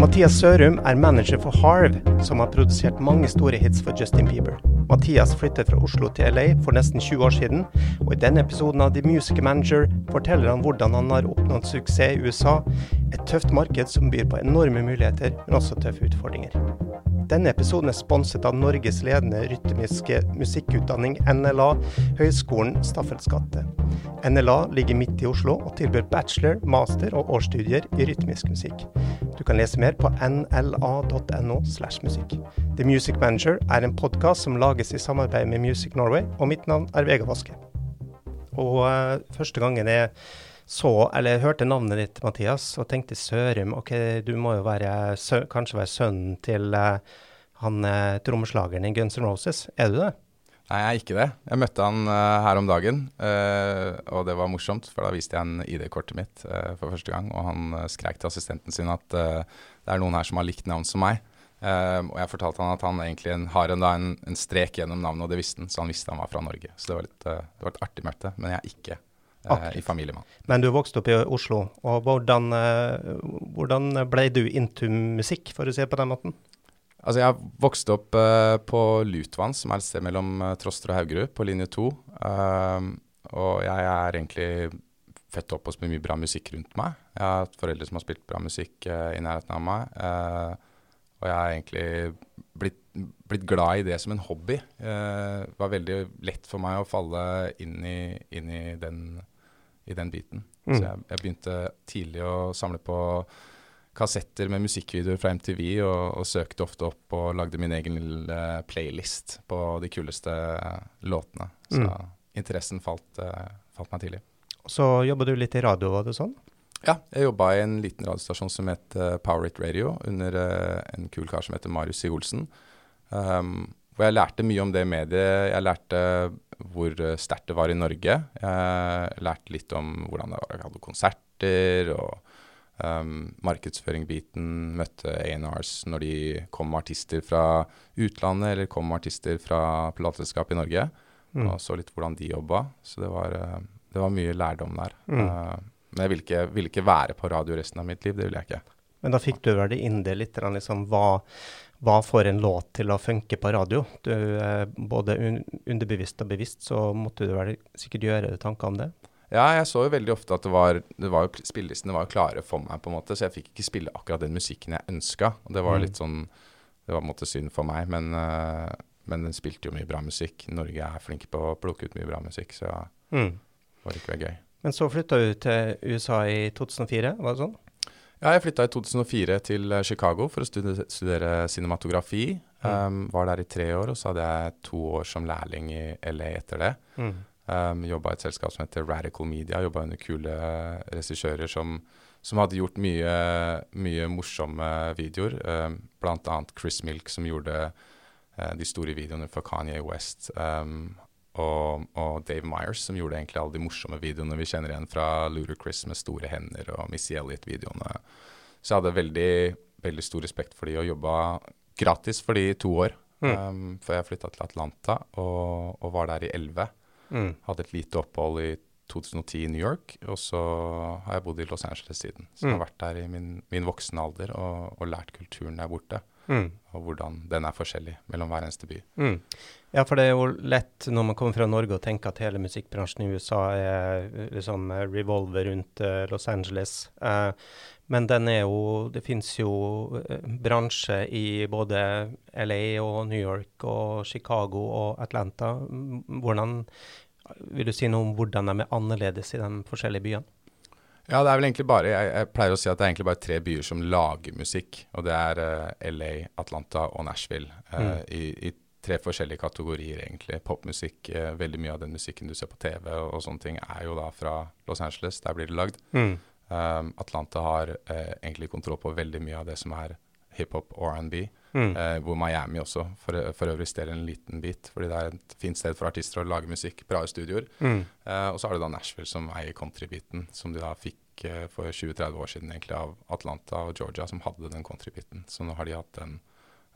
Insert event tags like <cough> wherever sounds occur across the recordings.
Mathias Sørum er manager for Harv, som har produsert mange store hits for Justin Bieber. Mathias flyttet fra Oslo til LA for nesten 20 år siden, og i denne episoden av The Music Manager forteller han hvordan han har oppnådd suksess i USA, et tøft marked som byr på enorme muligheter, men også tøffe utfordringer. Denne episoden er sponset av Norges ledende rytmiske musikkutdanning, NLA, Høgskolen Staffelsgate. NLA ligger midt i Oslo og tilbyr bachelor, master og årsstudier i rytmisk musikk. Du kan lese mer på nla.no. slash musikk. The Music Manager er en podkast som lages i samarbeid med Music Norway, og mitt navn er Vega Vaske. Og uh, første gangen jeg så, eller hørte navnet ditt, Mathias, og tenkte Sørum. Ok, du må jo være, kanskje være sønnen til uh, han uh, trommeslageren i Guns N' Roses. Er du det? Nei, jeg er ikke det. Jeg møtte han uh, her om dagen, og det var morsomt. For da viste jeg han ID-kortet mitt for første gang, og han skrek til assistenten sin at det er noen her som har likt navn som meg. og jeg fortalte han at han egentlig en, har en, en, en, strek gjennom navnet, og det visste han, så han visste han var fra Norge. Så det var, litt, det var et artig møte, men jeg er ikke eh, i familiemann. Men du vokste opp i Oslo, og hvordan, eh, hvordan ble du into musikk, for å si det på den måten? Altså, jeg vokste opp uh, på Lutvann, som er et sted mellom uh, Troster og Haugerud, på linje to. Uh, og jeg er egentlig født opp hos mye bra musikk rundt meg. Jeg har hatt foreldre som har spilt bra musikk i nærheten av meg. og jeg har egentlig blitt, blitt, glad i det som en hobby. det var veldig lett for meg å falle inn i, inn i den i den biten. Mm. Så jeg, jeg, begynte tidlig å samle på kassetter med musikkvideoer fra MTV, og, og, søkte ofte opp og lagde min egen lille playlist på de kuleste låtene. Så mm. interessen falt, uh, falt, meg tidlig. Så jobba du litt i radio, var det sånn? Ja, jeg jobba i en liten radiostasjon som het uh, Power It Radio, under uh, en kul kar som heter Marius C. Olsen. Um, hvor jeg lærte mye om det mediet. Jeg lærte hvor sterkt det var i Norge. Jeg lærte litt om hvordan det var å ha konserter og um, markedsføringbiten. Møtte A&Rs når de kom med artister fra utlandet eller kom med artister fra plateselskap i Norge. Mm. Og så litt hvordan de jobba. Så det var, eh, det var mye lærdom der. Mm. Uh, men jeg ville ikke, vil ikke, være på radio resten av mitt liv. Det ville jeg ikke. Men da fikk du vel det inn det litt, liksom, hva hva får en låt til å funke på radio? Du, eh, både un underbevisst og bevisst så måtte du vel sikkert gjøre deg tanker om det? Ja, jeg så jo veldig ofte at det var, det var spillelistene var klare for meg, på en måte, så jeg fikk ikke spille akkurat den musikken jeg ønska. Det var mm. litt sånn Det var på en måte synd for meg, men, uh, men den spilte jo mye bra musikk. Norge er flinke på å plukke ut mye bra musikk, så mm. det var likevel gøy. Men så flytta du til USA i 2004, var det sånn? Ja, jeg flytta i 2004 til eh, Chicago for å studere, studere cinematografi. Mm. Um, var der i tre år, og så hadde jeg to år som lærling i LA etter det. Mm. Um, Jobba i et selskap som heter Radical Media. Jobba under kule regissører som, som, hadde gjort mye, mye morsomme videoer. Um, blant annet Chris Milk, som gjorde uh, de store videoene for Kanye West. Um, og, og, Dave Myers, som gjorde egentlig alle de morsomme videoene vi kjenner igjen fra Ludacris med store hender og Missy Elliot-videoene. Så jeg hadde veldig, veldig stor respekt for de og jobba gratis for de i to år. Mm. Um, før jeg flytta til Atlanta og, og, var der i elleve. Mm. Hadde et lite opphold i 2010 i New York, og så har jeg bodd i Los Angeles siden. Så jeg har mm. vært der i min, min voksne alder og, og lært kulturen der borte. Mm. Og hvordan den er forskjellig mellom hver eneste by. Mm. Ja, for det er jo lett når man kommer fra Norge og tenker at hele musikkbransjen i USA er liksom revolver rundt uh, Los Angeles. Uh, men den er jo Det fins jo uh, bransje i både LA og New York og Chicago og Atlanta. Hvordan Vil du si noe om hvordan de er annerledes i de forskjellige byene? Ja, det er vel egentlig bare jeg, jeg, pleier å si at det er egentlig bare tre byer som lager musikk. Og det er uh, LA, Atlanta og Nashville. Uh, mm. i, i, tre forskjellige kategorier, egentlig. Popmusikk. Uh, veldig mye av den musikken du ser på TV og, og, sånne ting, er jo da fra Los Angeles. Der blir det lagd. Mm. Um, Atlanta har egentlig kontroll på veldig mye av det som er hiphop og R&B. Mm. Eh, hvor Miami også for, for, øvrig stjeler en liten bit, fordi det er et fint sted for artister å lage musikk. Bra studioer. Mm. Eh, og så har du da Nashville som eier countrybiten, som de da fikk eh, for 20-30 år siden egentlig av Atlanta og Georgia, som hadde den countrybiten. Så nå har de hatt den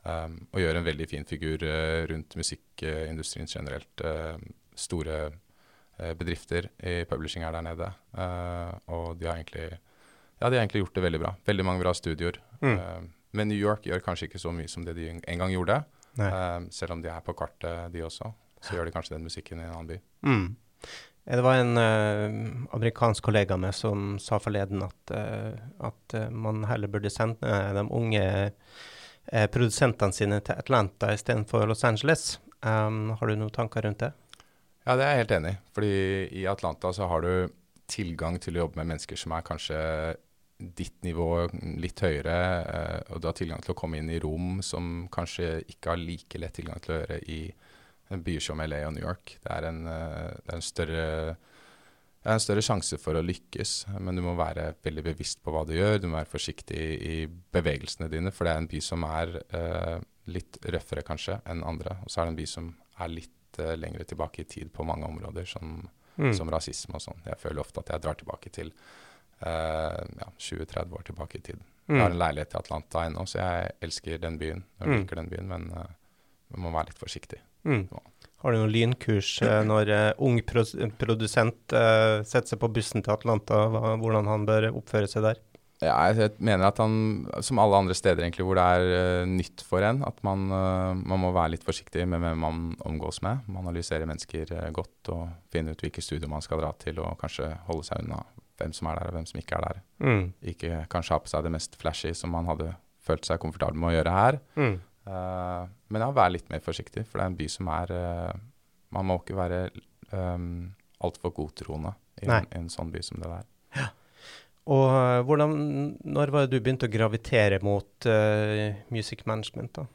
um, og gjør en veldig fin figur uh, rundt musikkindustrien generelt. Uh, store uh, bedrifter i publishing er der nede, og de har egentlig Ja, de har egentlig gjort det veldig bra. Veldig mange bra studioer. Mm. Uh, men New York gjør kanskje ikke så mye som det de en gang gjorde. Um, selv om de er på kartet, de også. Så gjør de kanskje den musikken i en annen by. Mm. Det var en uh, amerikansk kollega med som sa forleden at, at man heller burde sende de unge produsentene sine til Atlanta istedenfor Los Angeles. Um, har du noen tanker rundt det? Ja, det er jeg helt enig i. Fordi i Atlanta så har du tilgang til å jobbe med mennesker som er kanskje ditt nivå litt høyere, eh, og du har tilgang til å komme inn i rom som kanskje ikke har like lett tilgang til å gjøre i byer som LA og New York. Det er en, eh, det er en større det er en større sjanse for å lykkes, men du må være veldig bevisst på hva du gjør. Du må være forsiktig i bevegelsene dine, for det er en by som er uh, litt røffere kanskje enn andre. Og så er det en by som er litt uh, lengre tilbake i tid på mange områder, som, mm. som rasisme og sånn. Jeg føler ofte at jeg drar tilbake til ja, 20-30 år tilbake i tid. Mm. Jeg har en leilighet i Atlanta ennå, så jeg elsker den byen. Jeg mm. liker den byen, men man må være litt forsiktig. Mm. Har du noen lynkurs eh, når uh, ung pro produsent uh, setter seg på bussen til Atlanta, hva, hvordan han bør oppføre seg der? Ja, jeg mener at han, som alle andre steder egentlig hvor det er uh, nytt for en, at man, man, må være litt forsiktig med hvem man omgås med. Man analyserer mennesker godt og finner ut hvilke studier man skal dra til, og kanskje holde seg unna hvem som er der og hvem som ikke er der. Mm. Ikke kanskje ha på seg det mest flashy som man hadde følt seg komfortabel med å gjøre her. Mm. Uh, men ja, vær litt mer forsiktig, for det er en by som er uh, Man må ikke være um, altfor godtroende i en, en, sånn by som det der. Ja. Og uh, hvordan, når var det du begynte å gravitere mot music management? da?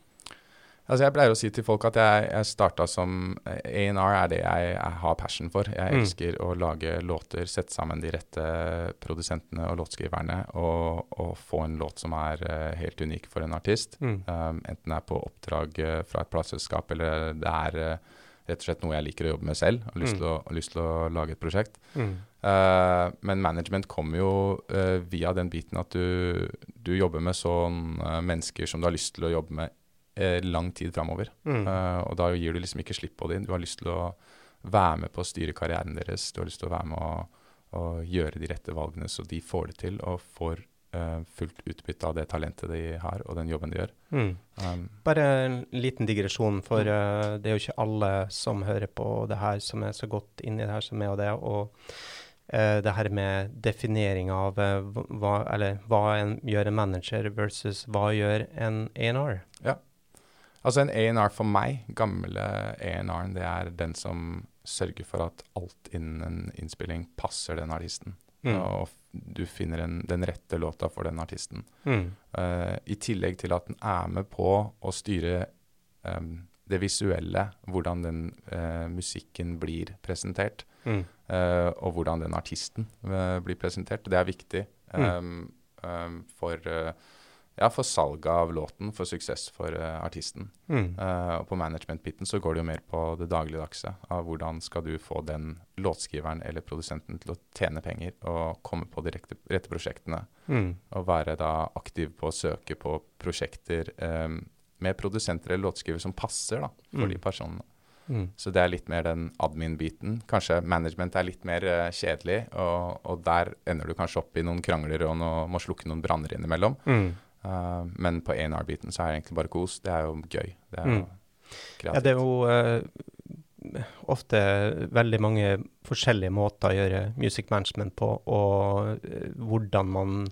Altså jeg pleier å si til folk at jeg, jeg starta som A&R er det jeg, jeg, har passion for. Jeg mm. elsker å lage låter, sette sammen de rette produsentene og låtskriverne og, og få en låt som er uh, helt unik for en artist. Mm. Um, enten det er på oppdrag uh, fra et plateselskap eller det er uh, rett og slett noe jeg liker å jobbe med selv og har lyst, mm. lyst, til å lage et prosjekt. Mm. men management kommer jo via den biten at du, du jobber med sånne mennesker som du har lyst til å jobbe med eh, lang tid framover. Mm. Uh, og da gir du liksom ikke slipp på dem. Du har lyst til å være med på å styre karrieren deres. Du har lyst til å være med å, å gjøre de rette valgene så de får det til og får uh, fullt utbytte av det talentet de har og den jobben de gjør. Mm. Um, Bare en liten digresjon, for uh, det er jo ikke alle som hører på det her, som er så godt inni det her som er og det. og Uh, det her med definering av uh, hva, eller, hva en, gjør en manager versus hva gjør en A&R. Ja. Altså en A&R for meg, gamle A&R-en, det er den som sørger for at alt innen en innspilling passer den artisten. Mm. Og du finner en, den rette låta for den artisten. Mm. Uh, I tillegg til at den er med på å styre um, det visuelle, hvordan den uh, musikken blir presentert. Mm. Uh, og hvordan den artisten blir presentert. Det er viktig um, um, for ja, for salget av låten, for suksess for uh, artisten. Mm. Uh, og på management-biten så går det jo mer på det dagligdagse. Av hvordan skal du få den låtskriveren eller produsenten til å tjene penger og komme på de rette, rette prosjektene. Mm. Og være da aktiv på å søke på prosjekter um, med produsenter eller låtskriver som passer da, for mm. de personene. Mm. Så det er litt mer den admin-biten. Kanskje management er litt mer uh, kjedelig, og, og, der ender du kanskje opp i noen krangler og no, må slukke noen branner innimellom. Mm. Uh, men på A&R-biten så er det egentlig bare kos. Det er jo gøy. Det er mm. kreativt. Ja, det er jo uh, ofte veldig mange forskjellige måter å gjøre music management på, og uh, hvordan man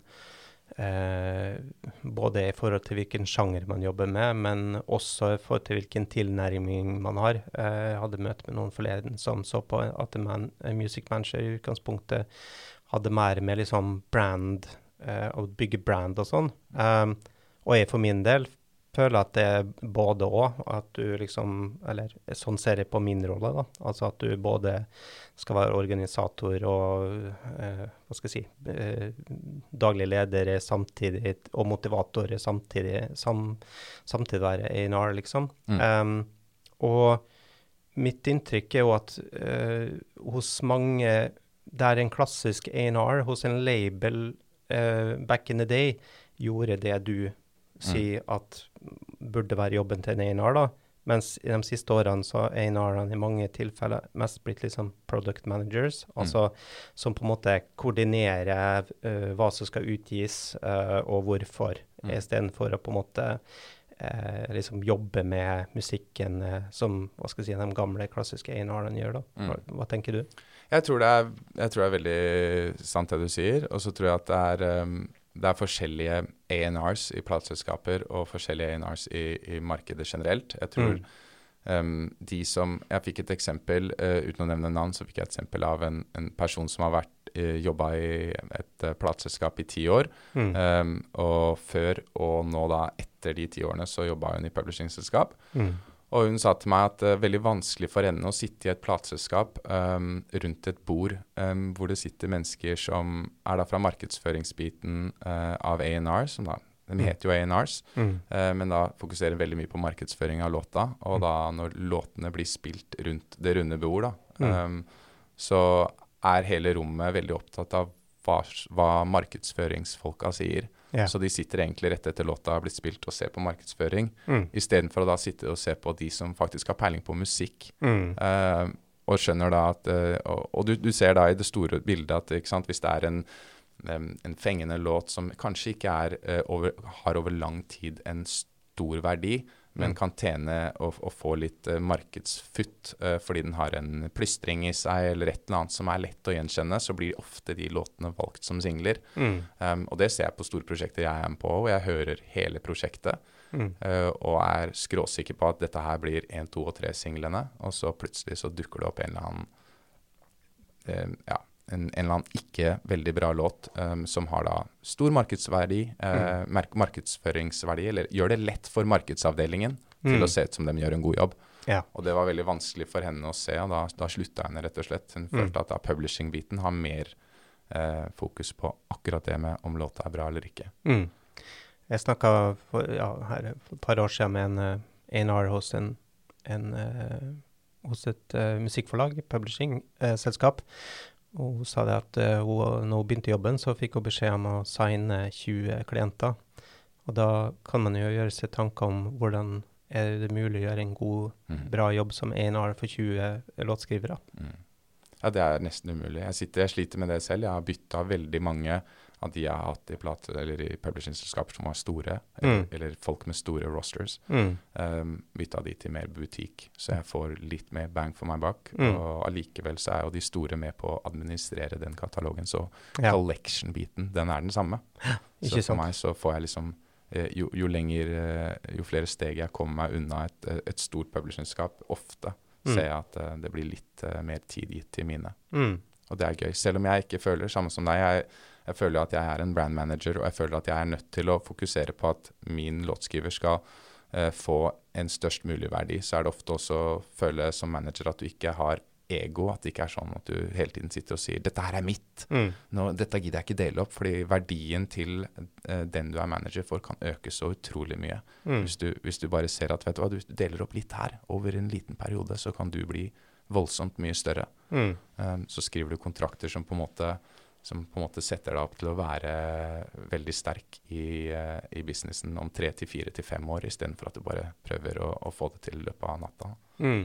Både i forhold til hvilken sjanger man jobber med, men også i forhold til hvilken tilnærming man har. Jeg hadde møte med noen forleden som så på at en music manager i utgangspunktet hadde mer med liksom brand uh, å bygge brand og sånn. Um, og jeg for min del føler at det er både og. At du liksom Eller sånn ser jeg på min rolle, da. Altså at du både skal være organisator og uh, hva skal jeg si uh, daglig leder samtidig, og motivator samtidig, sam, samtidig være A&R, liksom. Mm. Um, og mitt inntrykk er jo at hos mange det er en klassisk A&R hos en label uh, back in the day gjorde det du sier mm. at burde være jobben til en einar, da. Mens i de siste årene så har A&R-ene i mange tilfeller mest blitt liksom product managers, mm. altså som på en måte koordinerer uh, hva som skal utgis uh, og hvorfor, mm. istedenfor å på en måte Eh, liksom jobbe med musikken som hva skal jeg si, de gamle, klassiske A&R-ene gjør. da. Mm. Hva, hva, tenker du? Jeg tror, er, jeg tror, det er, veldig sant det du sier, og så tror jeg at det er um det er forskjellige A&Rs i plateselskaper og forskjellige A&Rs i, i, markedet generelt. Jeg tror mm. um, de som Jeg fikk et eksempel, uh, uten å nevne navn, så fikk jeg et eksempel av en, en person som har vært uh, jobba i et uh, plateselskap i ti år. Mm. Um, og før og nå da etter de ti årene så jobba hun i publishingselskap. Mm. Og hun sa til meg at det er veldig vanskelig for henne å sitte i et plateselskap um, rundt et bord um, hvor det sitter mennesker som er da fra markedsføringsbiten uh, av A&R, som da de mm. heter jo A&Rs, mm. uh, men da fokuserer veldig mye på markedsføring av låta. Og mm. da når låtene blir spilt rundt det runde bord, da, um, så er hele rommet veldig opptatt av hva, hva markedsføringsfolka sier. Yeah. Så de sitter egentlig rett etter låta har blitt spilt og ser på markedsføring, mm. istedenfor å da sitte og se på de som faktisk har peiling på musikk. Mm. Uh, og skjønner da at uh, Og, du, du, ser da i det store bildet at sant, hvis det er en, um, en fengende låt som kanskje ikke er, uh, over, har over lang tid en stor verdi, men kan tjene og, og få litt uh, markedsfutt uh, fordi den har en plystring i seg eller et eller annet som er lett å gjenkjenne, så blir ofte de låtene valgt som singler. Mm. Um, og det ser jeg på store prosjekter jeg er med på, og jeg hører hele prosjektet. Mm. Uh, og er skråsikker på at dette her blir én, to og tre singlene, og så plutselig så dukker det opp en eller annen ja, en, eller annen ikke veldig bra låt um, som har da stor markedsverdi, uh, mm. markedsføringsverdi, eller gjør det lett for markedsavdelingen mm. til å se ut som de gjør en god jobb. Ja. Og det var veldig vanskelig for henne å se, og da, da slutta henne rett og slett. Hun mm. følte at publishing-biten har mer uh, fokus på akkurat det med om låta er bra eller ikke. Mm. Jeg snakka for ja, her, et par år siden med en uh, hos, en, en, uh, hos et uh, musikkforlag, publishing-selskap. Og hun sa det at uh, hun, når hun begynte jobben, så fikk hun beskjed om å signe 20 klienter. Og da kan man jo gjøre seg tanker om hvordan er det mulig å gjøre en god, mm. bra jobb som A&R for 20 låtskrivere. Mm. Ja, det er nesten umulig. Jeg, sitter, jeg sliter med det selv. Jeg har bytta veldig mange av de jeg har hatt i plate, eller i publishingselskaper som var store, eller, mm. eller, folk med store rosters. Mm. Um, bytta de til mer butikk, så jeg får litt mer bang for meg bak. Mm. Og allikevel så er jo de store med på å administrere den katalogen, så ja. collection-biten, den er den samme. så for sant? meg så får jeg liksom eh, jo, jo, lenger, eh, jo flere steg jeg kommer meg unna et, et stort publishingselskap, ofte mm. ser jeg at det blir litt mer tid gitt til mine. Mm. Og det er gøy. Selv om jeg ikke føler samme som deg. Jeg, jeg føler at jeg er en brand manager, og jeg føler at jeg er nødt til å fokusere på at min låtskriver skal eh, få en størst mulig verdi. Så er det ofte også å føle som manager at du ikke har ego. At det ikke er sånn at du hele tiden sitter og sier 'dette her er mitt'. Mm. Nå, dette gidder jeg ikke dele opp, fordi verdien til eh, den du er manager for, kan øke så utrolig mye. Mm. Hvis, du, hvis, du, bare ser at vet du hva, du deler opp litt her over en liten periode, så kan du bli voldsomt mye større. Mm. Um, så skriver du kontrakter som på en måte som på en måte setter deg opp til å være veldig sterk i, uh, i businessen om tre til fire til fem år, istedenfor at du bare prøver å, å, få det til i løpet av natta. Mm.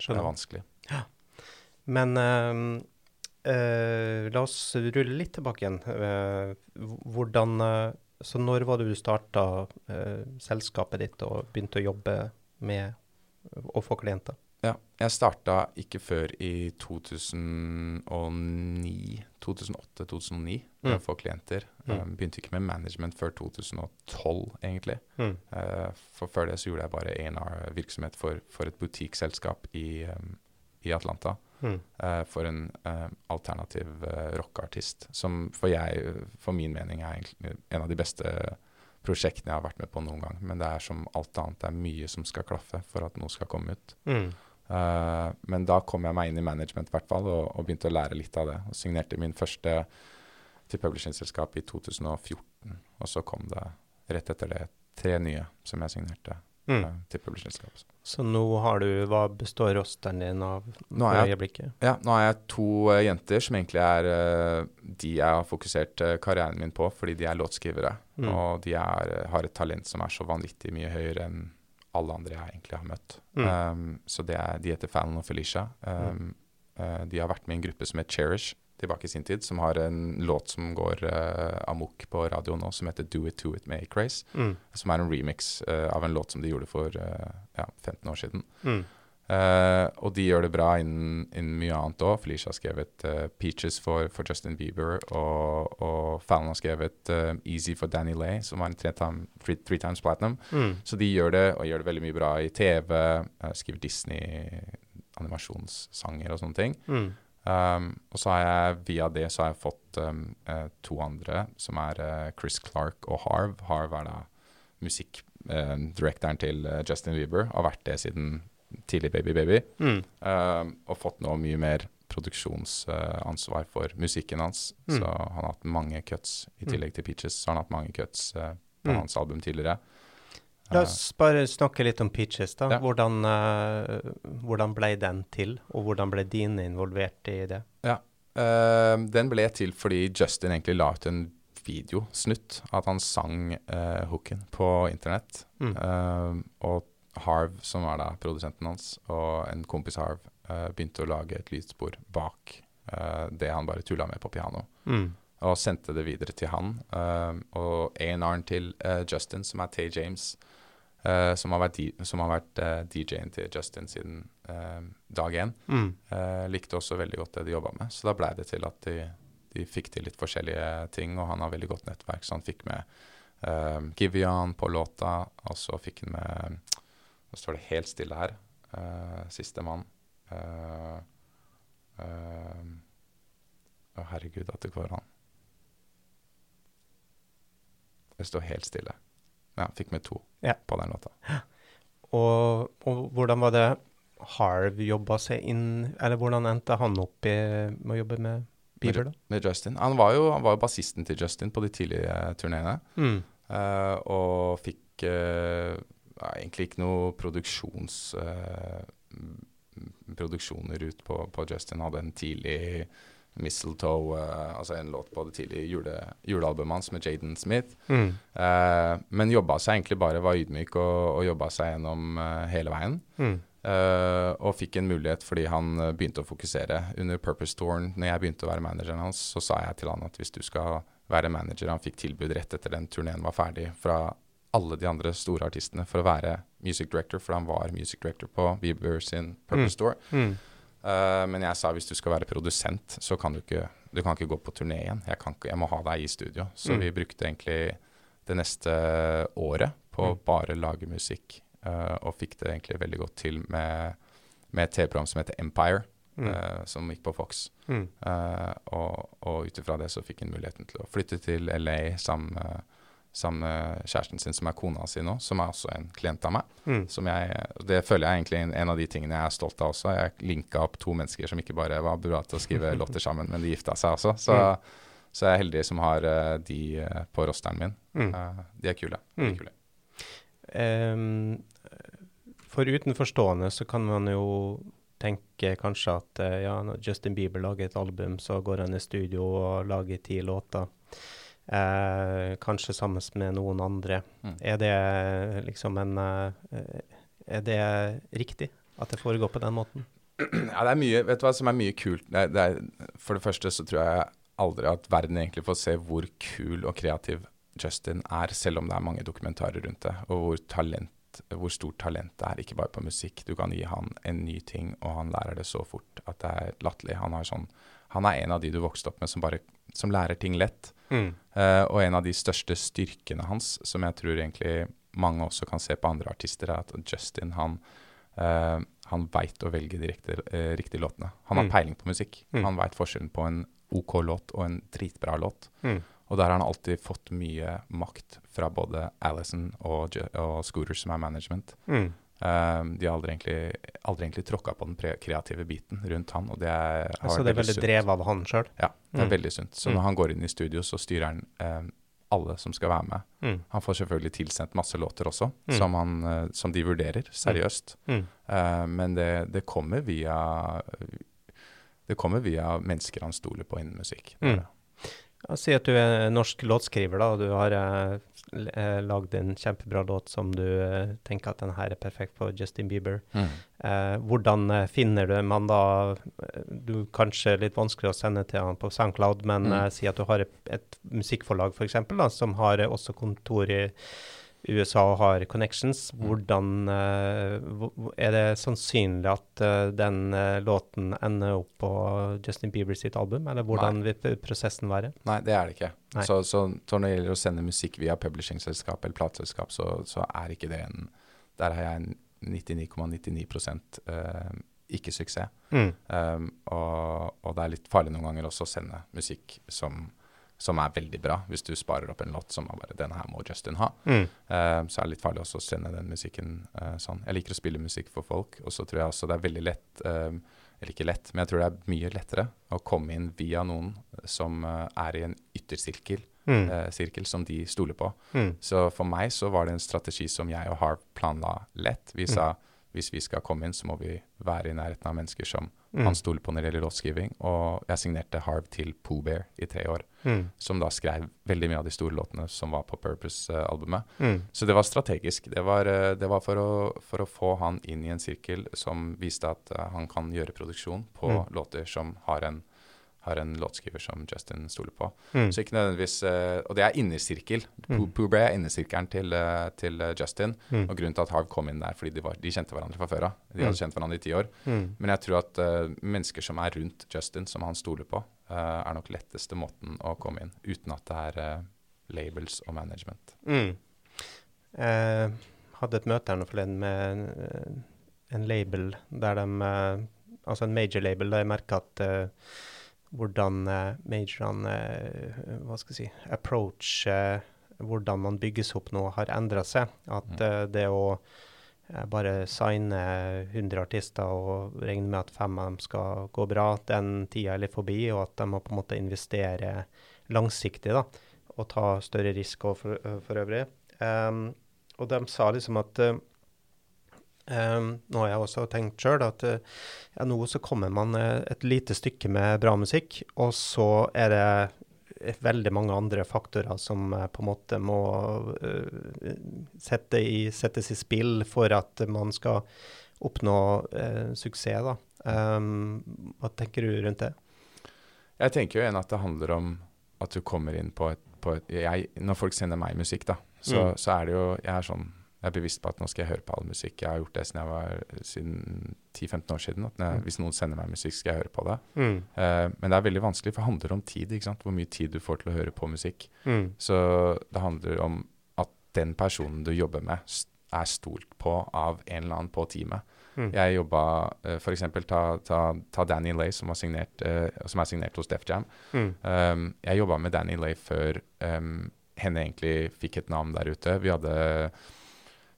Det er vanskelig. Ja. Men uh, uh, la oss rulle litt tilbake igjen. hvordan Så når var det du starta selskapet ditt og begynte å jobbe med å få klienter? Ja, jeg starta ikke før i 2009, 2008-2009 med mm. for klienter. Mm. Um, begynte ikke med management før 2012, egentlig. Mm. Uh, for før det så gjorde jeg bare A&R-virksomhet for, for, et butikkselskap i, um, i Atlanta. Uh, for en uh, alternativ uh, rockeartist, som for, jeg, for min mening er en av de beste prosjektene jeg har vært med på noen gang. Men det er som alt annet, det er mye som skal klaffe for at noe skal komme ut. Mm. Uh, men da kom jeg meg inn i management hvert fall, og, og, begynte å lære litt av det. Og signerte min første til publishingselskap i 2014. Og så kom det rett etter det tre nye som jeg signerte mm. uh, til publishingselskap. Så nå har du Hva består rosteren din av nå jeg, øyeblikket? Ja, nå har jeg to uh, jenter som egentlig er de jeg har fokusert karrieren min på, fordi de er låtskrivere. Mm. Og de er, har et talent som er så vanvittig mye høyere enn alle andre jeg egentlig har møtt. Mm. Um, så det er, de heter Fallon og Felicia. Um, uh, de har vært med i en gruppe som het Cherish tilbake i sin tid, som har en låt som går uh, amok på radio nå, som heter Do It To It med Craze. Mm. Som er en remix uh, av en låt som de gjorde for uh, ja, 15 år siden. Uh, og de gjør det bra innen, innen mye annet òg. Felicia har skrevet uh, 'Peaches' for, for, Justin Bieber, og, og Fallon har skrevet uh, 'Easy' for Danny Lay, som var en tre, time, three, three, times platinum. Mm. Så de gjør det, og gjør det veldig mye bra i TV. skriver Disney-animasjonssanger og sånne ting. Mm. Um, og så har jeg via det så har jeg fått um, to andre, som er Chris Clark og Harv. Harv er da musikkdirektoren til Justin Bieber, har vært det siden tidlig Baby Baby. Mm. Uh, og fått nå mye mer produksjonsansvar uh, for musikken hans. Mm. Så han har hatt mange cuts. I Mm. tillegg til Peaches så har han hatt mange cuts uh, på hans album tidligere. La oss bare snakke litt om Peaches. da. Ja. Hvordan, hvordan ble den til, og hvordan ble dine involvert i det? Ja, Den ble til fordi Justin egentlig la ut en videosnutt. At han sang hooken på internett. Mm. og Harv, som var da produsenten hans, og en kompis Harv, uh, begynte å lage et lydspor bak uh, det han bare tulla med på piano. Mm. Og sendte det videre til han. Uh, og A&R-en til Justin, som er Tay James, som har vært, som har vært DJ-en til Justin siden dag én, mm. likte også veldig godt det de jobba med. Så da blei det til at de, de, fikk til litt forskjellige ting, og han har veldig godt nettverk, så han fikk med Givian på låta, og så fikk han med nå står det helt stille her. Uh, Sistemann. Å, uh, uh, herregud, at det går an. Det står helt stille. Ja, fikk med to ja. på den låta. Og, og, hvordan var det Harv jobba seg inn Eller hvordan endte han opp i, med å jobbe med Bieber, da? Med Justin. Han var jo, han var jo bassisten til Justin på de tidlige turneene. Mm. og fikk ja, egentlig ikke noe produksjons uh, produksjoner ut på, på, Justin. Hadde en tidlig Mistletoe, uh, altså en låt på det tidlige jule, julealbumet hans med Jaden Smith. Mm. Uh, men jobba seg egentlig bare, var ydmyk og, og jobba seg gjennom hele veien. Mm. og fikk en mulighet fordi han begynte å fokusere. Under Purpose Touren, når jeg begynte å være manageren hans, så sa jeg til han at hvis du skal være manager Han fikk tilbud rett etter den turneen var ferdig fra alle de andre store artistene for å være music director, for han var music director på Bieber sin Purple Mm. Store. Mm. Uh, men jeg sa hvis du skal være produsent, så kan du ikke du kan ikke gå på turné igjen. Jeg, kan jeg må ha deg i studio. Så Mm. vi brukte egentlig det neste året på Mm. bare lage musikk, uh, og fikk det egentlig veldig godt til med, med et TV-program som heter Empire, Mm. uh, som gikk på Fox. Mm. Og og ut ifra det så fikk han muligheten til å flytte til LA sammen med sammen med kjæresten sin, som er kona si nå, som er også en klient av meg. Mm. Som jeg, det føler jeg egentlig en, en av de tingene jeg er stolt av også. Jeg linka opp to mennesker som ikke bare var bra til å skrive <laughs> låter sammen, men de gifta seg også. Så, Mm. så jeg er heldig som har uh, de uh, på rosteren min. Mm. Uh, de er kule. Mm. De er kule. Um, for utenforstående så kan man jo tenke kanskje at ja, når Justin Bieber lager et album, så går han i studio og lager ti låter. Uh, kanskje sammen med noen andre. Mm. Er det liksom en uh, Er det riktig at det foregår på den måten? <clears throat> Ja, det er mye Vet du hva som er mye kult? Det er, det er, for det første så tror jeg aldri at verden egentlig får se hvor kul og kreativ Justin er, selv om det er mange dokumentarer rundt det, og hvor, talent, hvor stort talent det er, ikke bare på musikk. Du kan gi han en ny ting, og han lærer det så fort at det er latterlig. Han, sånn, han er en av de du vokste opp med som, bare, som lærer ting lett. Mm. Uh, og en av de største styrkene hans, som jeg tror egentlig mange også kan se på andre artister, er at Justin han, uh, han veit å velge de riktige, uh, riktige låtene. Han har Mm. peiling på musikk. Mm. Han veit forskjellen på en OK låt og en dritbra låt. Mm. Og der har han alltid fått mye makt fra både Alison og, og Scooter, som er management. Mm. Um, de har aldri egentlig, aldri egentlig tråkka på den kreative biten rundt han, og det er, har Altså det er veldig veldig drevet av han sjøl? Ja, det er Mm. veldig sunt. Så Mm. når han går inn i studio, så styrer han um, alle som skal være med. Mm. Han får selvfølgelig tilsendt masse låter også, Mm. som, han, eh, som de vurderer seriøst. Mm. Uh, men det, det kommer via Det kommer via mennesker han stoler på innen musikk. Mm. Si at du er norsk låtskriver, da, og du har lagd en kjempebra låt som du eh, tenker at den her er perfekt for Justin Bieber. Mm. Eh, hvordan eh, finner du man da eh, Du Kanskje litt vanskelig å sende til han på SoundCloud, men Mm. eh, si at du har et, et musikkforlag for eksempel, da, som har eh, også kontor i USA har connections. Mm. Hvordan eh, Er det sannsynlig at eh, den eh, låten ender opp på Justin Bieber sitt album, eller hvordan vil prosessen være? Nei, det er det ikke. Så, så, når det gjelder å sende musikk via publishingselskap eller plateselskap, så, så er ikke det en Der har jeg en 99,99 ,99 ikke-suksess. Mm. Um, og, og det er litt farlig noen ganger også å sende musikk som, som er veldig bra, hvis du sparer opp en låt som er bare 'denne her må Justin ha'. Mm. uh, så er det litt farlig også å sende den musikken uh, sånn. Jeg liker å spille musikk for folk, og så tror jeg også det er veldig lett uh, Eller ikke lett, men jeg tror det er mye lettere å komme inn via noen som er i en yttersirkel, Mm. sirkel som de stoler på. Mm. Så for meg så var det en strategi som jeg og Harv planla lett. Vi sa hvis vi skal komme inn, så må vi være i nærheten av mennesker som Mm. han stoler på når det gjelder låtskriving. Og jeg signerte Harv til Pooh Bear i tre år, Mm. som da skrev veldig mye av de store låtene som var på Purpose-albumet. Mm. Så det var strategisk. Det var, eh, det var for, å, for å få han inn i en sirkel som viste at eh, han kan gjøre produksjon på Mm. låter som har en, har en låtskriver som Justin stoler på. Mm. Så ikke nødvendigvis uh, Og det er innersirkel. Mm. Pooh Bray er innersirkelen til, uh, til eh, Justin. Mm. Og grunnen til at Harv kom inn der, fordi de, var, de kjente hverandre fra før av. De Mm. hadde kjent hverandre i ti år. Mm. Men jeg tror at uh, mennesker som er rundt Justin, som han stoler på, er nok letteste måten å komme inn, uten at det er labels og management. Mm. Hadde et møte her nå forleden med en, en label der de Altså en major label der jeg merka at hvordan uh, majorene eh, Hva skal jeg si Approach eh, hvordan man bygges opp nå, har endra seg. At Mm. eh, det å eh, bare signe 100 artister og regne med at fem av dem skal gå bra, den tida er litt forbi, og at de må på en måte investere langsiktig da, og ta større risiko for, for øvrig. Um, og de sa liksom at uh, um, Nå har jeg også tenkt sjøl at uh, ja, nå så kommer man uh, et lite stykke med bra musikk, og så er det eh, veldig mange andre faktorer som uh, på en måte må sette i, settes i spill for at man skal oppnå suksess. da. Um, hva tenker du rundt det? Jeg tenker jo igjen at det handler om at du kommer inn på et, på et jeg, Når folk sender meg musikk, da, så, Mm. så er det jo Jeg er sånn jeg er bevisst på at nå skal jeg høre på all musikk. Jeg har gjort det siden jeg var siden 10-15 år siden. At jeg, Mm. Hvis noen sender meg musikk, skal jeg høre på det. Mm. Eh, men det er veldig vanskelig, for det handler om tid. ikke sant? Hvor mye tid du får til å høre på musikk. Mm. Så det handler om at den personen du jobber med, er stolt på av en eller annen på teamet. Mm. Jeg jobba uh, f.eks. Ta, ta, ta Danny Lay, som, signert, uh, som er signert hos Def Jam. Um, jeg jobba med Danny Lay før um, henne egentlig fikk et navn der ute. Vi hadde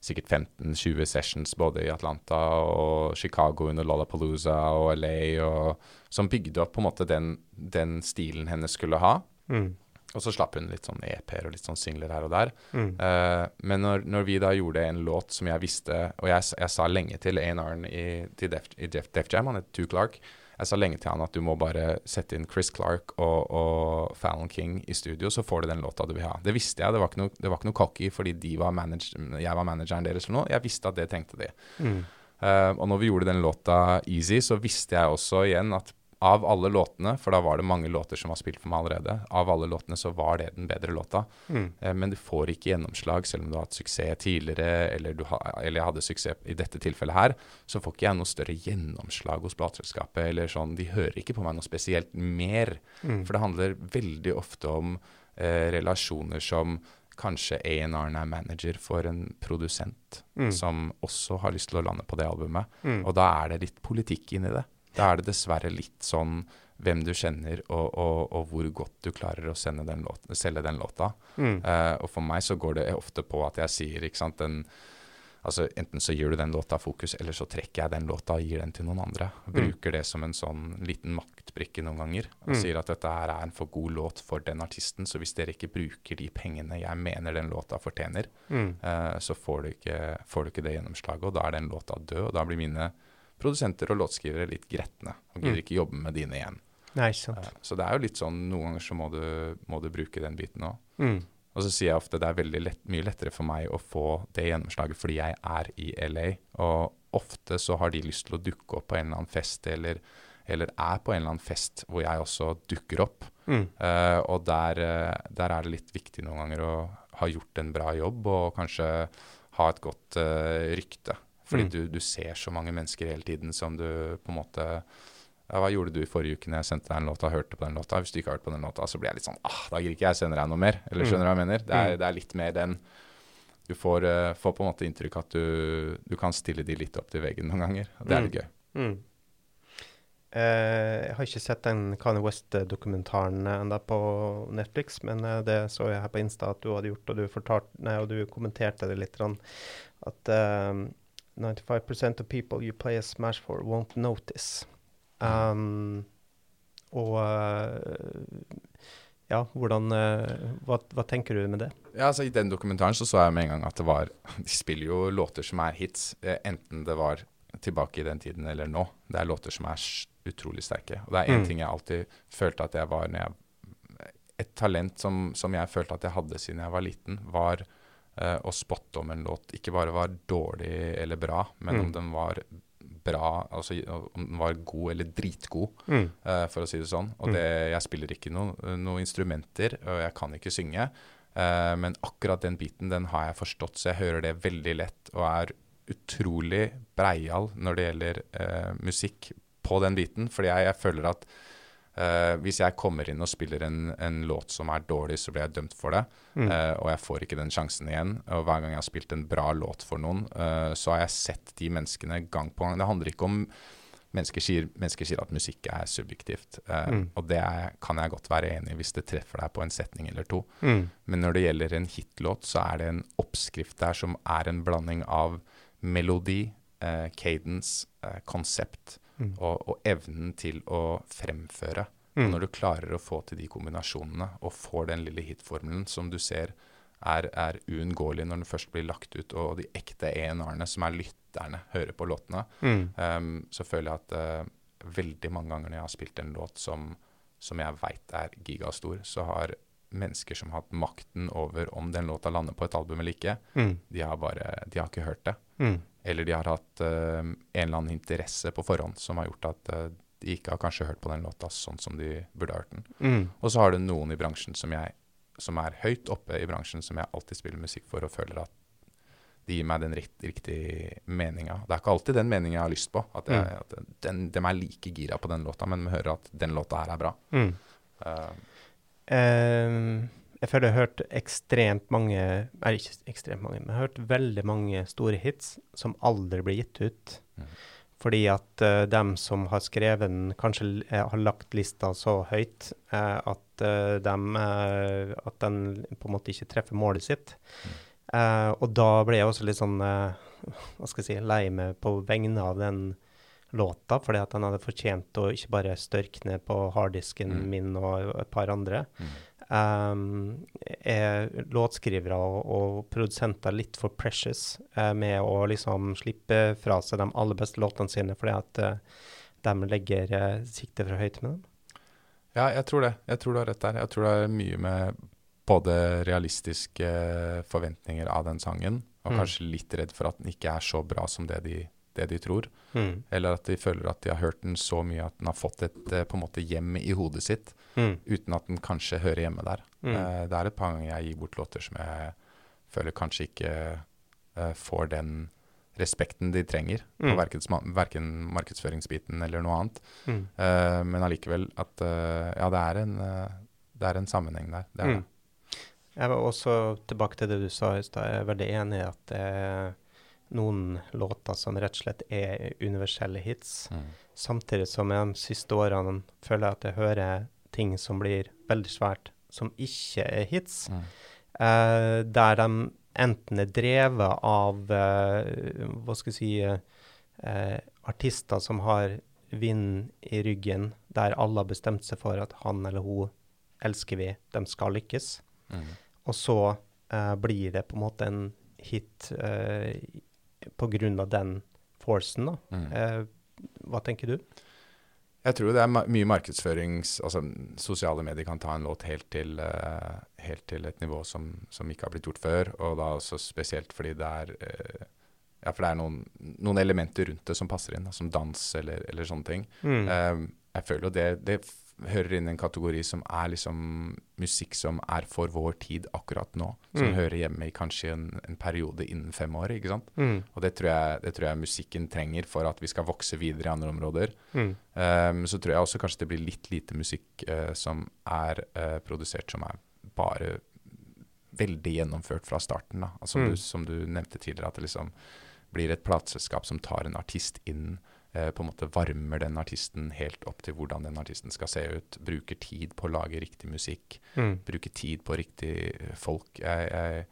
sikkert 15-20 sessions både i Atlanta og Chicago under Lollapalooza og LA, og, som bygde opp på en måte den, den stilen henne skulle ha. Mm. Og så slapp hun litt sånn EP-er og litt sånn singler her og der. Mm. Uh, men når, når vi da gjorde en låt som jeg visste Og jeg, jeg sa lenge til A&R-en i, til Def, i Def, Def Jam, han het Tu Clark. Jeg sa lenge til han at du må bare sette inn Chris Clark og, og Fallon King i studio, så får du den låta du vil ha. Det visste jeg. Det var ikke noe, det var ikke noe cocky fordi de var manage, jeg var manageren deres eller noe. Jeg visste at det tenkte de. Mm. Uh, og når vi gjorde den låta Easy, så visste jeg også igjen at av alle låtene, for da var det mange låter som var spilt for meg allerede, av alle låtene så var det den bedre låta. Mm. Eh, men du får ikke gjennomslag selv om du har hatt suksess tidligere, eller, du ha, eller jeg hadde suksess i dette tilfellet her, så får ikke jeg noe større gjennomslag hos plateselskapet, eller sånn, de hører ikke på meg noe spesielt mer. Mm. For det handler veldig ofte om eh, relasjoner som kanskje A&R-en er manager for en produsent Mm. som også har lyst til å lande på det albumet. Mm. Og da er det litt politikk inni det. Da er det dessverre litt sånn hvem du kjenner, og, og, og hvor godt du klarer å sende den låten, selge den låta. Mm. Uh, og for meg så går det ofte på at jeg sier, ikke sant den, Altså Enten så gir du den låta fokus, eller så trekker jeg den låta og gir den til noen andre. Mm. Bruker det som en sånn liten maktbrikke noen ganger. Og Mm. sier at dette her er en for god låt for den artisten, så hvis dere ikke bruker de pengene jeg mener den låta fortjener, Mm. eh, så får du, ikke, får du ikke det gjennomslaget, og da er den låta død. Og da blir mine produsenter og låtskrivere litt gretne, og gidder Mm. ikke jobbe med dine igjen. Nei, sant. Eh, så det er jo litt sånn, noen ganger så må du, må du bruke den biten òg. Mm. Og så sier jeg ofte det er veldig lett, mye lettere for meg å få det gjennomslaget fordi jeg er i LA. Og ofte så har de lyst til å dukke opp på en eller annen fest, eller, eller er på en eller annen fest hvor jeg også dukker opp. Mm. Uh, og der, uh, der, er det litt viktig noen ganger å ha gjort en bra jobb og kanskje ha et godt uh, rykte. Fordi mm. du, du, ser så mange mennesker hele tiden som du på en måte ja, hva gjorde du i forrige uke når jeg sendte deg en låt og hørte på den låta? Hvis du ikke har hørt på den låta, så blir jeg litt sånn ah, da gidder ikke jeg sende deg noe mer. Eller skjønner du hva jeg mener? Det er, mm. det er, litt mer den Du får, uh, får, på en måte inntrykk at du, du, kan stille de litt opp til veggen noen ganger. Det er litt mm. gøy. Mm. Uh, jeg har ikke sett den Kanye West-dokumentaren ennå på Netflix, men uh, det så jeg her på Insta at du hadde gjort, og du, fortalt, nei, og du kommenterte det litt. At 95% of people you play a smash for won't notice. Um, og uh, ja, hvordan uh, hva, hva, tenker du med det? Ja, altså I den dokumentaren så, så jeg med en gang at det var <laughs> De spiller jo låter som er hits, eh, enten det var tilbake i den tiden eller nå. Det er låter som er utrolig sterke. Og det er én mm. ting jeg alltid følte at jeg var jeg Et talent som, som, jeg følte at jeg hadde siden jeg var liten, var uh, å spotte om en låt ikke bare var dårlig eller bra, men mm. om den var bra, altså om den var god eller dritgod, mm. uh, for å si det sånn. Og mm. det, jeg spiller ikke noen noe instrumenter, og jeg kan ikke synge. Uh, men akkurat den biten den har jeg forstått, så jeg hører det veldig lett og er utrolig breial når det gjelder uh, musikk på den biten. Fordi jeg, jeg føler at Uh, hvis jeg kommer inn og spiller en, en, låt som er dårlig, så blir jeg dømt for det. Mm. Uh, og jeg får ikke den sjansen igjen. Og hver gang jeg har spilt en bra låt for noen, uh, så har jeg sett de menneskene gang på gang. Det handler ikke om Mennesker sier, mennesker sier at musikk er subjektivt, mm. og det er, kan jeg godt være enig i hvis det treffer deg på en setning eller to. Mm. Men når det gjelder en hitlåt, så er det en oppskrift der som er en blanding av melodi, cadence, konsept mm. og, og, evnen til å fremføre. Mm. Når du klarer å få til de kombinasjonene og får den lille hitformelen som du ser er, er uunngåelig når den først blir lagt ut, og de ekte ENR-ene, som er lytterne, hører på låtene, mm. um, så føler jeg at uh, veldig mange ganger når jeg har spilt en låt som, som jeg veit er gigastor, så har mennesker som har hatt makten over om den låta lander på et album eller ikke, mm. de har bare De har ikke hørt det. Mm. Eller de har hatt uh, en eller annen interesse på forhånd som har gjort at uh, de ikke har kanskje hørt på den låta sånn som de burde hørt den. Mm. Og så har du noen i bransjen som, jeg, som er høyt oppe i bransjen, som jeg alltid spiller musikk for og føler at de gir meg den rikt, riktige meninga. Det er ikke alltid den meninga jeg har lyst på. At, jeg, mm. at den, de er like gira på den låta, men vi hører at den låta her er bra. Mm. Uh, um jeg føler jeg har hørt ekstremt mange Eller ikke ekstremt mange, men jeg har hørt veldig mange store hits som aldri blir gitt ut. Mm. Fordi at uh, dem som har skrevet den, kanskje uh, har lagt lista så høyt uh, at, dem, at den på en måte ikke treffer målet sitt. Mm. og da ble jeg også litt sånn hva skal jeg si, lei meg på vegne av den låta, fordi at den hadde fortjent å ikke bare størke ned på harddisken mm. min og et par andre. Mm er låtskrivere og, og, produsenter litt for precious uh, med å liksom slippe fra seg de aller beste låtene sine fordi at uh, de legger uh, siktet for høyt med dem? Ja, jeg tror det. Jeg tror du har rett der. Jeg tror det er mye med både realistiske forventninger av den sangen, og mm. kanskje litt redd for at den ikke er så bra som det de, det de tror. Mm. Eller at de føler at de har hørt den så mye at den har fått et på en måte hjem i hodet sitt mm. uten at den kanskje hører hjemme der. Mm. Uh, det er et par ganger jeg gir bort låter som jeg føler kanskje ikke uh, får den respekten de trenger mm. på verken, verken, markedsføringsbiten eller noe annet. Mm. Men allikevel at ja, det er, en, det er en sammenheng der. Det er mm. det. Jeg var også tilbake til det du sa i stad. Jeg er veldig enig i at det noen låter som rett og slett er universelle hits. Mm. Samtidig som jeg de siste årene føler jeg at jeg hører ting som blir veldig svært, som ikke er hits. Mm. Eh, der de enten er drevet av eh, hva skal jeg si eh, artister som har vind i ryggen, der alle har bestemt seg for at han eller hun elsker vi, de skal lykkes. Mm. Og så blir det på en måte en hit uh, pga. den forcen. da. Mm. hva tenker du? Jeg tror det er mye markedsførings Altså, sosiale medier kan ta en låt helt til, uh, helt til et nivå som, som, ikke har blitt gjort før. Og da også spesielt fordi det er uh, ja, for det er noen, noen, elementer rundt det som passer inn, da, som dans eller, eller sånne ting. Mm. Uh, jeg føler jo det, det hører inn i en kategori som er liksom musikk som er for vår tid akkurat nå. Som mm. hører hjemme i kanskje en, en, periode innen fem år. ikke sant? Mm. Og det tror, jeg, det tror, jeg, musikken trenger for at vi skal vokse videre i andre områder. Mm. Um, så tror jeg også kanskje det blir litt lite musikk uh, som er uh, produsert som er bare veldig gjennomført fra starten. da. Altså, du, mm. som du nevnte tidligere, at det liksom blir et plateselskap som tar en artist inn på en måte varmer den artisten helt opp til hvordan den artisten skal se ut. Bruker tid på å lage riktig musikk. Mm. Bruker tid på riktig eh, folk. Jeg, jeg,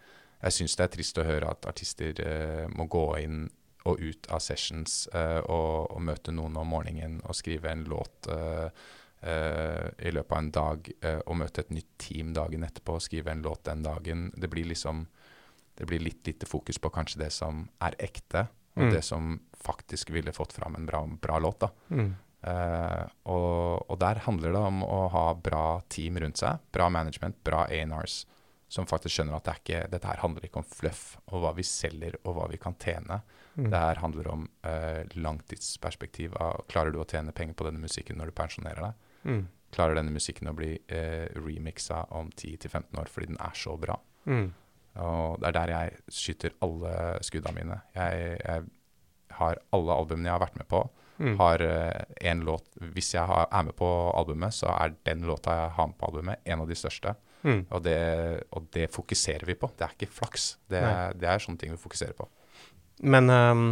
jeg syns det er trist å høre at artister uh, må gå inn og ut av sessions uh, og, og, møte noen om morgenen og skrive en låt uh, eh, i løpet av en dag, og møte et nytt team dagen etterpå og skrive en låt den dagen. Det blir liksom det blir litt lite fokus på kanskje det som er ekte, og mm. det som faktisk ville fått fram en bra, bra låt. da. Mm. Uh, og, og, der handler det om å ha bra team rundt seg, bra management, bra A&Rs, som faktisk skjønner at det ikke, dette her handler ikke om fluff og hva vi selger og hva vi kan tjene. Mm. Det her handler om uh, langtidsperspektiv. Av, klarer du å tjene penger på denne musikken når du pensjonerer deg? Mm. Klarer denne musikken å bli uh, remixa om 10-15 år fordi den er så bra? Mm. Og det er der jeg skyter alle skuddene mine. Jeg, jeg har alle albumene jeg har vært med på, mm. har én uh, låt Hvis jeg har, er med på albumet, så er den låta jeg har med på albumet, en av de største. Mm. Og, det, og, det, fokuserer vi på. Det er ikke flaks. Det, det er sånne ting vi fokuserer på. Men um,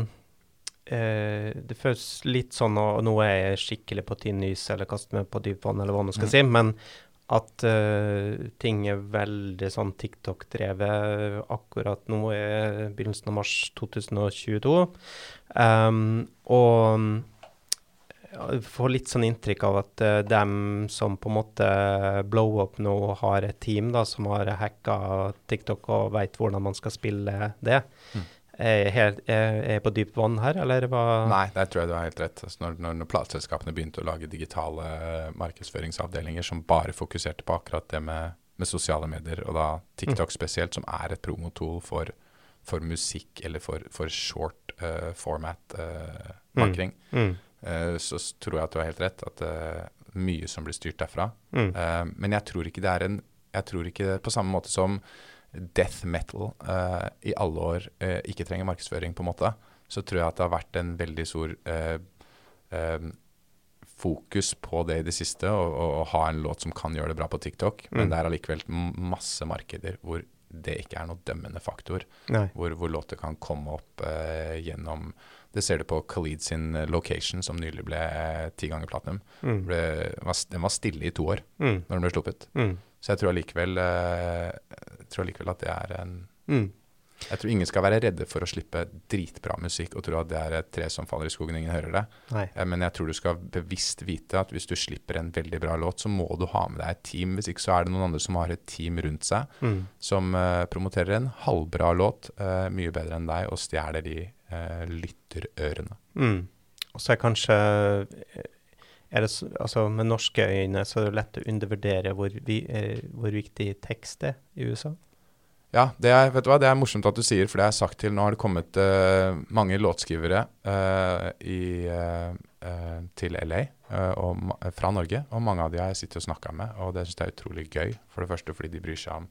eh, det føles litt sånn, og nå er jeg skikkelig på tynn is eller kaster meg på dypt vann, eller hva man skal mm. si, men at uh, ting er veldig sånn TikTok-drevet akkurat nå, i begynnelsen av mars 2022. Um, og jeg får litt sånn inntrykk av at uh, dem som på en måte blow up nå, har et team da, som har hacka TikTok og veit hvordan man skal spille det. Mm. Er jeg på dypt vann her, eller hva? Nei, der tror jeg du har helt rett. Altså når, når, når plateselskapene begynte å lage digitale markedsføringsavdelinger som bare fokuserte på akkurat det med, med sosiale medier, og da TikTok mm. spesielt, som er et promotool for, for musikk eller for, for short uh, format uh, markering, mm. Mm. Uh, så tror jeg at du har helt rett. At mye som blir styrt derfra. Mm. men jeg tror ikke det er en Jeg tror ikke det på samme måte som death metal uh, i alle år uh, ikke trenger markedsføring, på en måte, så tror jeg at det har vært en veldig stor uh, fokus på det i det siste, å ha en låt som kan gjøre det bra på TikTok. Mm. Men det er allikevel masse markeder hvor det ikke er noe dømmende faktor. Hvor, hvor, låter kan komme opp gjennom Det ser du på Khalid sin Location, som nylig ble ti ganger platinum. Mm. Ble, var, den var stille i to år mm. når den ble sluppet. Mm. Så jeg tror allikevel, tror allikevel at det er en mm. Jeg tror ingen skal være redde for å slippe dritbra musikk og tro at det er et tre som faller i skogen, ingen hører det. Nei. men jeg tror du skal bevisst vite at hvis du slipper en veldig bra låt, så må du ha med deg et team. Hvis ikke så er det noen andre som har et team rundt seg, mm. som uh, promoterer en halvbra låt uh, mye bedre enn deg, og stjeler de uh, lytterørene. Mm. Og så er kanskje det, altså Med norske øyne så er det lett å undervurdere hvor, vi, eh, hvor viktig tekst er i USA. Ja, det er, vet du hva, det er morsomt at du sier, for det har jeg sagt til. Nå har det kommet uh, mange låtskrivere uh, i, uh, til LA og, fra Norge, og mange av de har jeg sittet og snakka med, og det syns jeg er utrolig gøy. For det første fordi de bryr seg om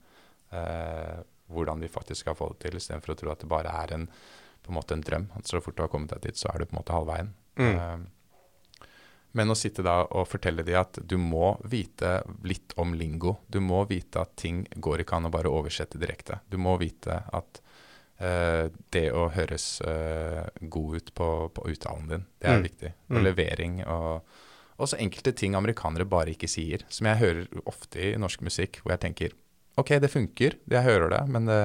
hvordan de faktisk skal få det til, istedenfor å tro at det bare er en, på en måte en drøm. At så fort du har kommet deg dit, så er du på en måte halvveien. Mm. Men å sitte da og fortelle de at du må vite litt om lingo. Du må vite at ting går ikke an å bare oversette direkte. Du må vite at uh, det å høres uh, god ut på, på, uttalen din, det er mm. viktig. Og mm. levering og også enkelte ting amerikanere bare ikke sier. Som jeg hører ofte i norsk musikk, hvor jeg tenker OK, det funker, jeg hører det, men, det,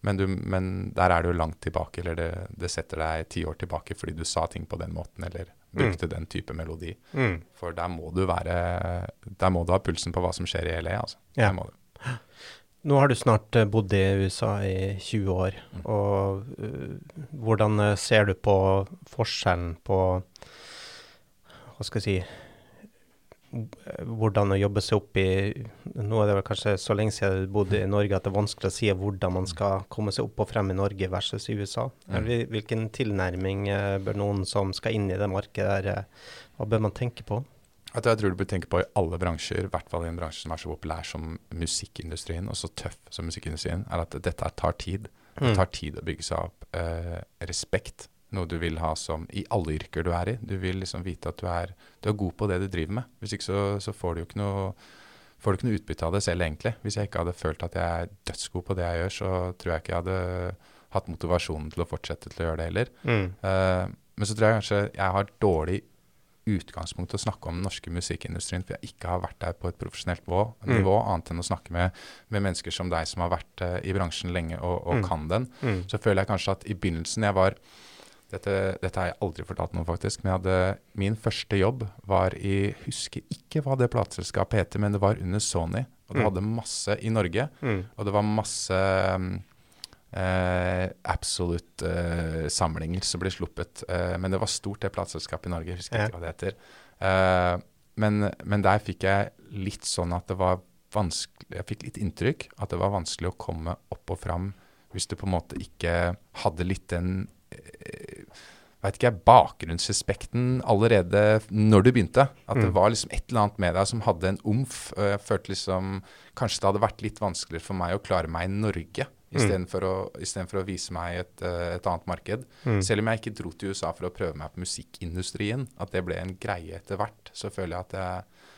men, du, men der er du langt tilbake, eller det, det setter deg ti år tilbake fordi du sa ting på den måten, eller brukte mm. den type melodi. Mm. For der må du være Der må du ha pulsen på hva som skjer i LA, altså. Ja. Nå har du snart eh, bodd i USA i 20 år, mm. og uh, hvordan eh, ser du på forskjellen på Hva skal jeg si hvordan å jobbe seg opp i Nå er det vel kanskje så lenge siden du bodde i Norge at det er vanskelig å si hvordan man skal komme seg opp og frem i Norge versus i USA. Hvilken tilnærming eh, bør noen som skal inn i det markedet, der, eh, hva bør man tenke på? At jeg tror du bør tenke på i alle bransjer, i hvert fall i en bransje som er så populær som musikkindustrien, og så tøff som musikkindustrien, er at dette tar tid. Det mm. tar tid å bygge seg opp eh, respekt noe du vil ha som i alle yrker du er i. Du vil liksom vite at du er, du er god på det du driver med. Hvis ikke så, så får du jo ikke noe får du ikke noe utbytte av det selv, egentlig. Hvis jeg ikke hadde følt at jeg er dødsgod på det jeg gjør, så tror jeg ikke jeg hadde hatt motivasjonen til å fortsette til å gjøre det heller. Mm. Uh, men så tror jeg kanskje jeg har dårlig utgangspunkt til å snakke om den norske musikkindustrien, for jeg ikke har vært der på et profesjonelt nivå, mm. nivå annet enn å snakke med, med, mennesker som deg som har vært uh, i bransjen lenge og, og mm. kan den. Mm. Så føler jeg kanskje at i begynnelsen jeg var dette, dette, har jeg aldri fortalt noen, faktisk. Men jeg hadde, min første jobb var i Husker ikke hva det plateselskapet heter, men det var under Sony. Og det mm. hadde masse i Norge. Mm. Og det var masse eh, absolutt eh, samlinger som ble sluppet. Eh, men det var stort, det plateselskapet i Norge. Jeg husker ja. ikke hva det heter. Eh, men, men, der fikk jeg litt sånn at det var vanskelig Jeg fikk litt inntrykk at det var vanskelig å komme opp og fram hvis du på en måte ikke hadde litt den vet ikke jeg, bakgrunnsrespekten allerede når du begynte. At det mm. var liksom et eller annet med deg som hadde en omf. og Jeg følte liksom Kanskje det hadde vært litt vanskeligere for meg å klare meg i Norge istedenfor mm. å, for å vise meg et, eh, et annet marked. Mm. Selv om jeg ikke dro til USA for å prøve meg på musikkindustrien, at det ble en greie etter hvert, så føler jeg at jeg,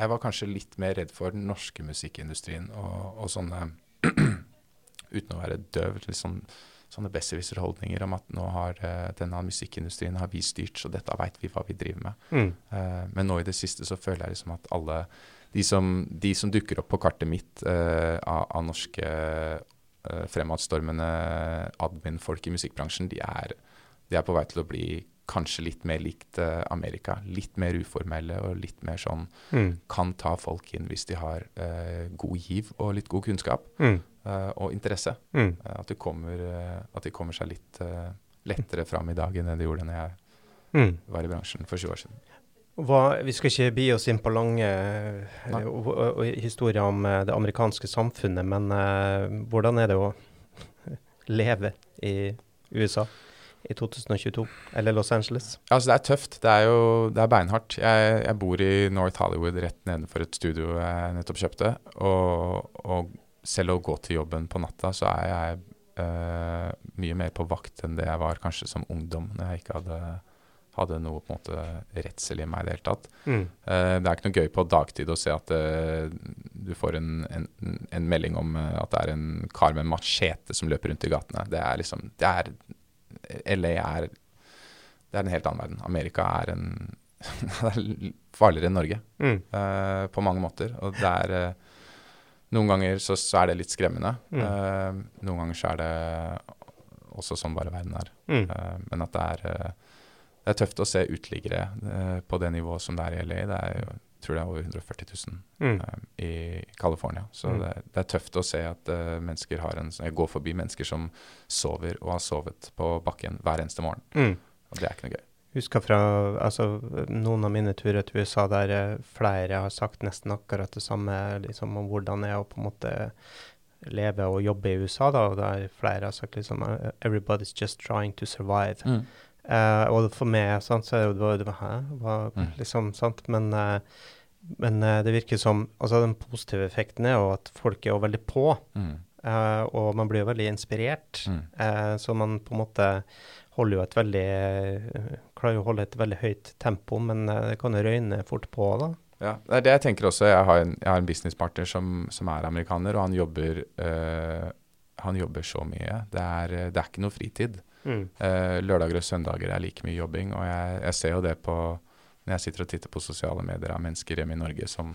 jeg var kanskje litt mer redd for den norske musikkindustrien og, og sånne <clears throat> Uten å være døv. liksom sånne besserwisser-holdninger om at nå har uh, denne musikkindustrien har vi styrt, så dette veit vi hva vi driver med. Mm. Uh, men nå i det siste så føler jeg liksom at alle de som, de som dukker opp på kartet mitt uh, av, av, norske fremadstormende admin-folk i musikkbransjen, de er, de er, på vei til å bli kanskje litt mer likt Amerika. Litt mer uformelle og litt mer sånn mm. Kan ta folk inn hvis de har god giv og litt god kunnskap. Mm. Eh, og interesse. Mm. Eh, at, de kommer, eh, at, de kommer, seg litt lettere fram i dag enn det de gjorde når jeg mm. var i bransjen for 20 år siden. Hva, vi skal ikke bi oss inn på lange uh, historier om det amerikanske samfunnet, men hvordan er det å <laughs> leve i USA i 2022, eller Los Angeles? Altså, det er tøft. Det er jo det er beinhardt. Jeg, jeg, bor i North Hollywood, rett nedenfor et studio jeg nettopp kjøpte. Og, og selv å gå til jobben på natta, så er jeg uh, mye mer på vakt enn det jeg var kanskje som ungdom, når jeg ikke hadde, hadde noe på en måte redsel i meg i det hele tatt. Mm. Uh, det er ikke noe gøy på dagtid å se at uh, du får en, en, en melding om at det er en kar med machete som løper rundt i gatene. Det er liksom det er, LA er det er en helt annen verden. Amerika er en <laughs> farligere enn Norge mm. på mange måter. Og det er noen ganger så, så, er det litt skremmende. Mm. Uh, noen ganger så er det også sånn bare verden er. Mm. Uh, men at det er, uh, det er tøft å se uteliggere på det nivået som det er i LA. Det er jo, tror det er over 140 000 mm. i California. Så mm. det, det, er tøft å se at mennesker har en Jeg går forbi mennesker som sover og har sovet på bakken hver eneste morgen. Mm. Og det er ikke noe gøy husker fra altså, noen av mine turer til USA der eh, flere har sagt nesten akkurat det samme liksom, om hvordan det er å på en måte leve og jobbe i USA. da, og der Flere har sagt liksom 'Everybody's just trying to survive'. Uh, og for meg sant, så er det jo Hæ? Hva, mm. liksom, sant? Men, uh, men uh, det virker som altså Den positive effekten er jo at folk er jo veldig på. Mm. og man blir jo veldig inspirert. Mm. så man på en måte holder jo et veldig Klarer jo å holde et veldig høyt tempo, men eh, det kan jo røyne fort på, da. Ja, det er det jeg tenker også. Jeg har en, jeg har en businesspartner som, som, er amerikaner, og han jobber, han jobber så mye. Det er, det er ikke noe fritid. Mm. Uh, lørdager og søndager er like mye jobbing, og jeg, jeg, ser jo det på når jeg sitter og titter på sosiale medier av mennesker hjemme i Norge som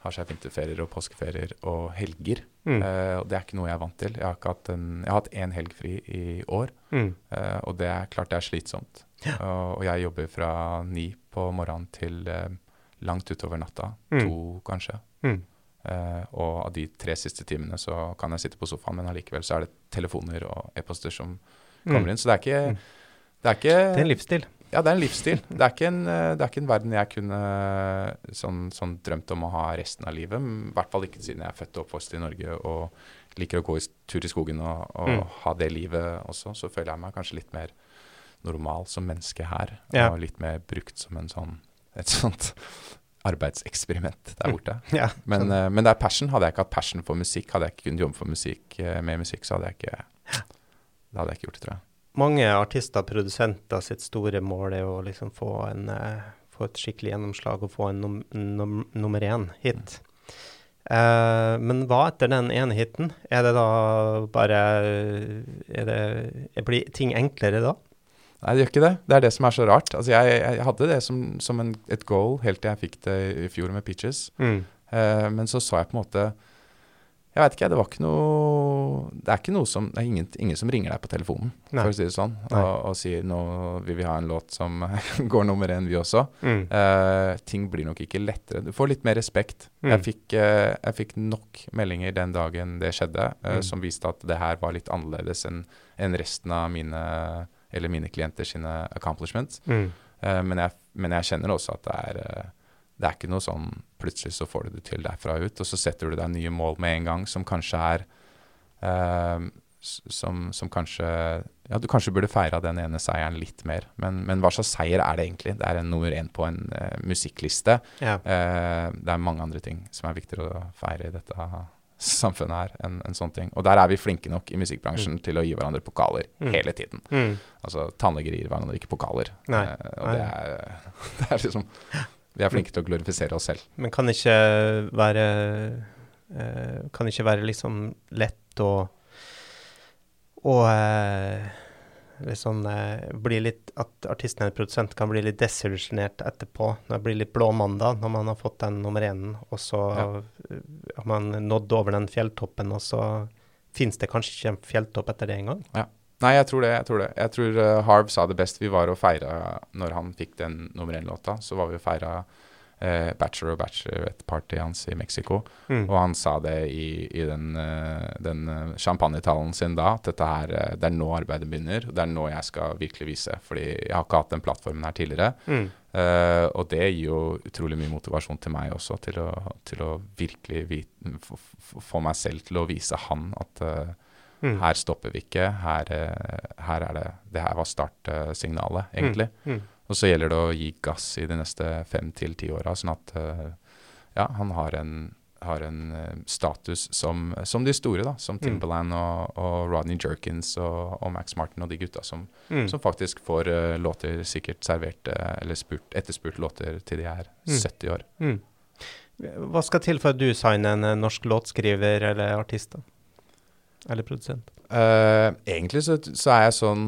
har seg vinterferier og påskeferier og helger. Mm. Uh, og det er ikke noe jeg er vant til. Jeg har, hatt, en, jeg har hatt én helg fri i år, mm. uh, og det er klart det er slitsomt. Ja. Uh, og jeg jobber fra ni på morgenen til langt utover natta. Mm. To, kanskje. Mm. og av de tre siste timene så kan jeg sitte på sofaen, men allikevel så er det telefoner og e-poster som kommer mm. inn. Så det er ikke mm. det er, ikke, det er en livsstil. Ja, det er en livsstil. Det er ikke en, eh, det er ikke en verden jeg kunne sånn, sånn, drømt om å ha resten av livet. I hvert fall ikke siden jeg er født og oppvokst i Norge og liker å gå i tur i skogen og, og mm. ha det livet også. Så føler jeg meg kanskje litt mer normal som menneske her. Ja. Og litt mer brukt som en sånn, et sånt <laughs> arbeidseksperiment der mm. borte. Ja, men, uh, men, det er passion. Hadde jeg ikke hatt passion for musikk, hadde jeg ikke kunnet jobbe for musikk, med musikk, så hadde jeg ikke, det hadde jeg ikke gjort det, tror jeg mange artister, og produsenter, sitt store mål er å liksom få, en, uh, få et skikkelig gjennomslag og få en num num nummer én-hit. Uh, men hva etter den ene hiten? Er det da bare er det, Blir ting enklere da? Nei, det gjør ikke det. Det er det som er så rart. Altså, jeg, jeg hadde det som, som en, et goal helt til jeg fikk det i fjor med Peaches. Mm. Uh, men så så jeg på en måte jeg veit ikke, det var ikke noe Det er ikke noe som Det er ingen, ingen som ringer deg på telefonen, Nei. for å si det sånn, og, og, sier nå vil vi ha en låt som <laughs> går nummer én, vi også. Mm. Uh, ting blir nok ikke lettere. Du får litt mer respekt. Mm. Jeg, fikk, uh, jeg, fikk, nok meldinger den dagen det skjedde, uh, mm. som viste at det her var litt annerledes enn en resten av mine eller mine klienter sine accomplishments. Mm. Men jeg, men, jeg, kjenner også at det er det er ikke noe sånn plutselig så får du det til derfra ut, og så setter du deg nye mål med en gang som kanskje er eh, som, som, kanskje Ja, du kanskje burde feira den ene seieren litt mer, men, men, hva slags seier er det egentlig? Det er en nummer én på en uh, musikkliste. Ja. Uh, det er mange andre ting som er viktigere å feire i dette samfunnet her enn en sånne ting. Og der er vi flinke nok i musikkbransjen mm. til å gi hverandre pokaler mm. hele tiden. Mm. Altså tannleger gir hverandre ikke pokaler. Nei. og det er, <laughs> det er liksom <laughs> vi er flinke til å glorifisere oss selv. Men kan ikke være eh, Kan ikke være liksom lett å å eh, liksom eh, bli litt At artisten eller produsent kan bli litt desillusjonert etterpå. Når det blir litt blå mandag når man har fått den nummer én, og så ja. har man nådd over den fjelltoppen, og så fins det kanskje ikke en fjelltopp etter det engang. Ja. Nei, jeg tror det. Jeg tror det. Jeg tror uh, Harv sa det best. Vi var og feira når han fikk den nummer én-låta. Så var vi og feira uh, Bachelor og Bachelorette-partyet hans i Mexico. Mm. Og han sa det i, i den, uh, den champagnetalen sin da, at dette her, det er nå arbeidet begynner. Det er nå jeg skal virkelig vise. Fordi jeg har ikke hatt den plattformen her tidligere. Mm. og det gir jo utrolig mye motivasjon til meg også, til å, til å virkelig få meg selv til å vise han at Mm. Her stopper vi ikke. Her, eh, her, er det Det her var startsignalet, egentlig. Mm. Mm. Og så gjelder det å gi gass i de neste fem til ti åra, sånn at eh, ja, han har en, har en eh, status som, som, de store, da. Som mm. Timberland og, og Rodney Jerkins og, og, Max Martin og de gutta som, mm. som faktisk får uh, låter sikkert servert uh, eller spurt, etterspurt låter til de er 70 år. Hva skal til for at du signer en norsk låtskriver eller artist? da? Eller produsent? Uh, egentlig så, så, er jeg sånn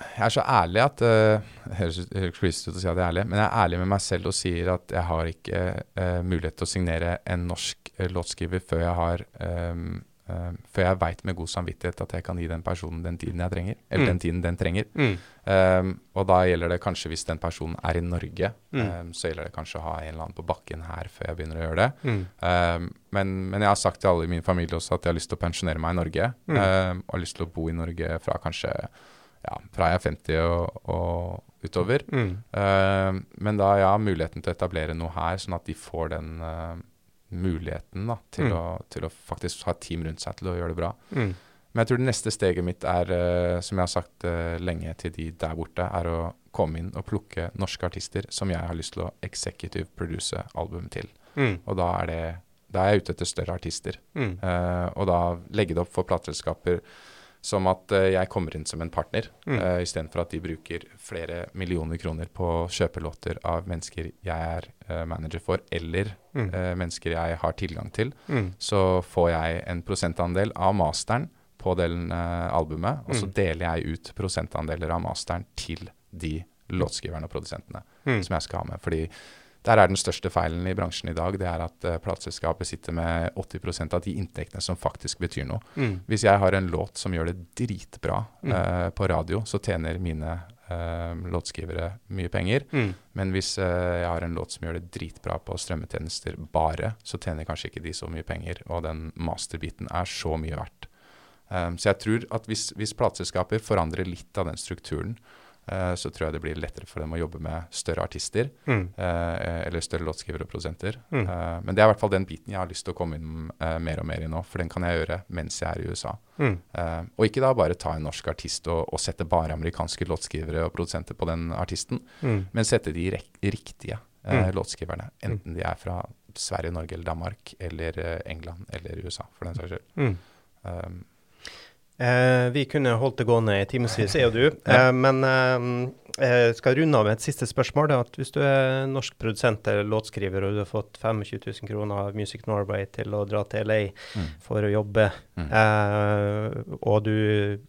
Jeg er så ærlig at uh, Høres ut å si at jeg er ærlig, men jeg er ærlig med meg selv og sier at jeg har ikke uh, mulighet til å signere en norsk låtskriver før jeg har um, Uh, for jeg veit med god samvittighet at jeg kan gi den personen den tiden jeg trenger. Eller mm. den tiden den trenger. Mm. Um, og da gjelder det kanskje, hvis den personen er i Norge, mm. um, så gjelder det kanskje å ha en eller annen på bakken her før jeg begynner å gjøre det. Um, men, men, jeg har sagt til alle i min familie også at jeg har lyst til å pensjonere meg i Norge. og har lyst til å bo i Norge fra kanskje ja, fra jeg er 50 og, og utover. men da ja, muligheten til å etablere noe her, sånn at de får den uh, muligheten da, til, mm. å, til, å, faktisk ha et team rundt seg til å gjøre det bra. Mm. Men jeg tror det neste steget mitt er, uh, som jeg har sagt uh, lenge til de der borte, er å komme inn og plukke norske artister som jeg har lyst til å executive produce album til. Mm. Og da er, det, da er jeg ute etter større artister. Uh, og da legge det opp for plateselskaper som at uh, jeg kommer inn som en partner, mm. uh, istedenfor at de bruker flere millioner kroner på å kjøpe låter av mennesker jeg er uh, manager for, eller mm. uh, mennesker jeg har tilgang til. Mm. Så får jeg en prosentandel av masteren på den albumet, og så mm. deler jeg ut prosentandeler av masteren til de låtskriverne og produsentene mm. som jeg skal ha med. Fordi der er den største feilen i bransjen i dag. Det er at uh, plateselskapet sitter med 80% av de inntektene som faktisk betyr noe. Mm. Hvis jeg har en låt som gjør det dritbra mm. uh, på radio, så tjener mine uh, låtskrivere mye penger. Mm. Men hvis jeg har en låt som gjør det dritbra på strømmetjenester bare, så tjener kanskje ikke de så mye penger, og den masterbiten er så mye verdt. Um, så jeg tror at hvis, hvis plateselskaper forandrer litt av den strukturen, eh, så tror jeg det blir lettere for dem å jobbe med større artister. Mm. eh, eller større låtskrivere og produsenter. Mm. Eh, men det er i hvert fall den biten jeg har lyst til å komme inn eh, mer og mer i nå, for den kan jeg gjøre mens jeg er i USA. Mm. Eh, og ikke da bare ta en norsk artist og, og sette bare amerikanske låtskrivere og produsenter på den artisten, Mm. men sette de riktige eh, Mm. låtskriverne. Enten de er fra Sverige, Norge eller Danmark, eller eh, England eller USA, for den saks skyld. Mm. Um, Eh, vi kunne holdt det gående i timevis, er jo du. Eh, men eh, jeg skal runde av med et siste spørsmål. Det at Hvis du er norsk produsent eller låtskriver, og du har fått 25 000 kroner av Music Norway til å dra til LA mm, for å jobbe, mm, eh, og du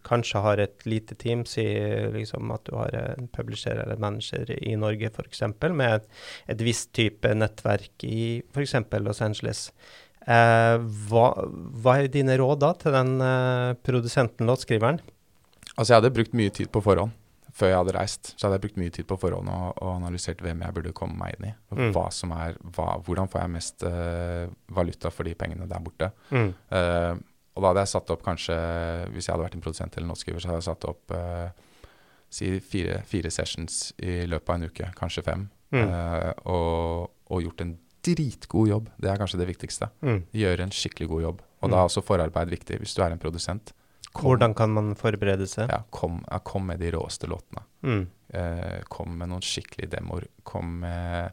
kanskje har et lite team, si liksom at du har en publisher eller manager i Norge f.eks., med et, et visst type nettverk i f.eks. Los Angeles. Eh, hva, hva er dine råd da til den eh, produsenten, låtskriveren? Altså, jeg hadde brukt mye tid på forhånd før jeg hadde reist. Så hadde jeg brukt mye tid på forhånd og, og analysert hvem jeg burde komme meg inn i. Mm. Hva som er, hva, hvordan får jeg mest eh, valuta for de pengene der borte. Mm. Eh, og da hadde jeg satt opp kanskje, hvis jeg hadde vært en produsent eller låtskriver, så hadde jeg satt opp eh, si fire, fire sessions i løpet av en uke, kanskje fem. Mm. Eh, og, og gjort en dritgod jobb. Det er kanskje det viktigste. Mm. Gjøre en skikkelig god jobb. Og Mm. da er også forarbeid viktig hvis du er en produsent. Kom, Hvordan kan man forberede seg? ja, kom, ja, kom med de råeste låtene. Mm. Eh, kom med noen skikkelige demoer. Kom med,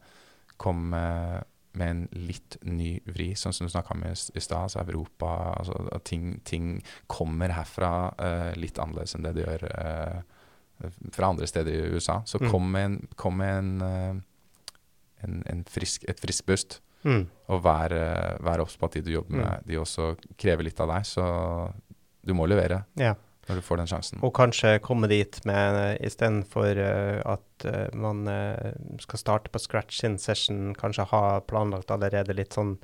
kom med, med en litt ny vri, sånn som du snakka om i, stad. Altså Europa altså, ting, ting kommer herfra eh, litt annerledes enn det det gjør eh, fra andre steder i USA. Så Mm. kom med en, kom med en, eh, en, en frisk, et friskt pust. Mm. Og vær, eh, vær obs på at de du jobber med, de også krever litt av deg. Så du må levere Ja. når du får den sjansen. Og kanskje komme dit med istedenfor uh, at eh, man eh, skal starte på scratch in session, kanskje ha planlagt allerede litt sånn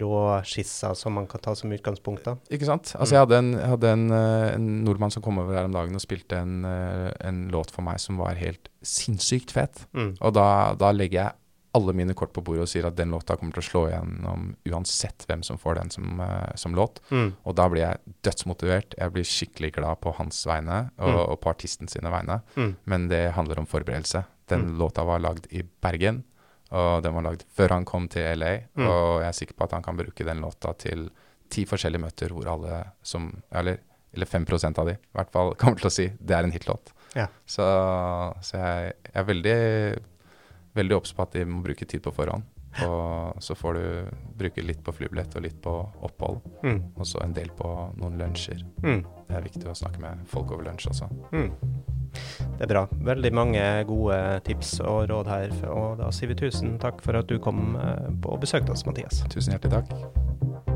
rå skisser som man kan ta som utgangspunkt. da. Ikke sant? Mm. Altså, jeg hadde, en, jeg hadde en, eh, en nordmann som kom over her om dagen og spilte en, eh, en låt for meg som var helt sinnssykt fet. Mm. Og da, da legger jeg alle mine kort på bordet og sier at den låta kommer til å slå igjennom uansett hvem som får den som, uh, som låt. Mm. Og da blir jeg dødsmotivert. Jeg blir skikkelig glad på hans vegne og, Mm. og på artisten sine vegne. Mm. Men det handler om forberedelse. Den Mm. låta var lagd i Bergen, og den var lagd før han kom til LA. Mm. Og jeg er sikker på at han kan bruke den låta til ti forskjellige møter hvor alle som Eller, eller 5% av de i hvert fall kommer til å si det er en hitlåt. Ja. Så, så jeg, jeg er veldig veldig obs på at de må bruke tid på forhånd. Og så får du bruke litt på flybillett og litt på opphold. Mm. Og så en del på noen lunsjer. Mm. Det er viktig å snakke med folk over lunsj også. Mm. Det er bra. Veldig mange gode tips og råd her. Og da sier vi tusen takk for at du kom eh, og besøkte oss, Mathias. Tusen hjertelig takk.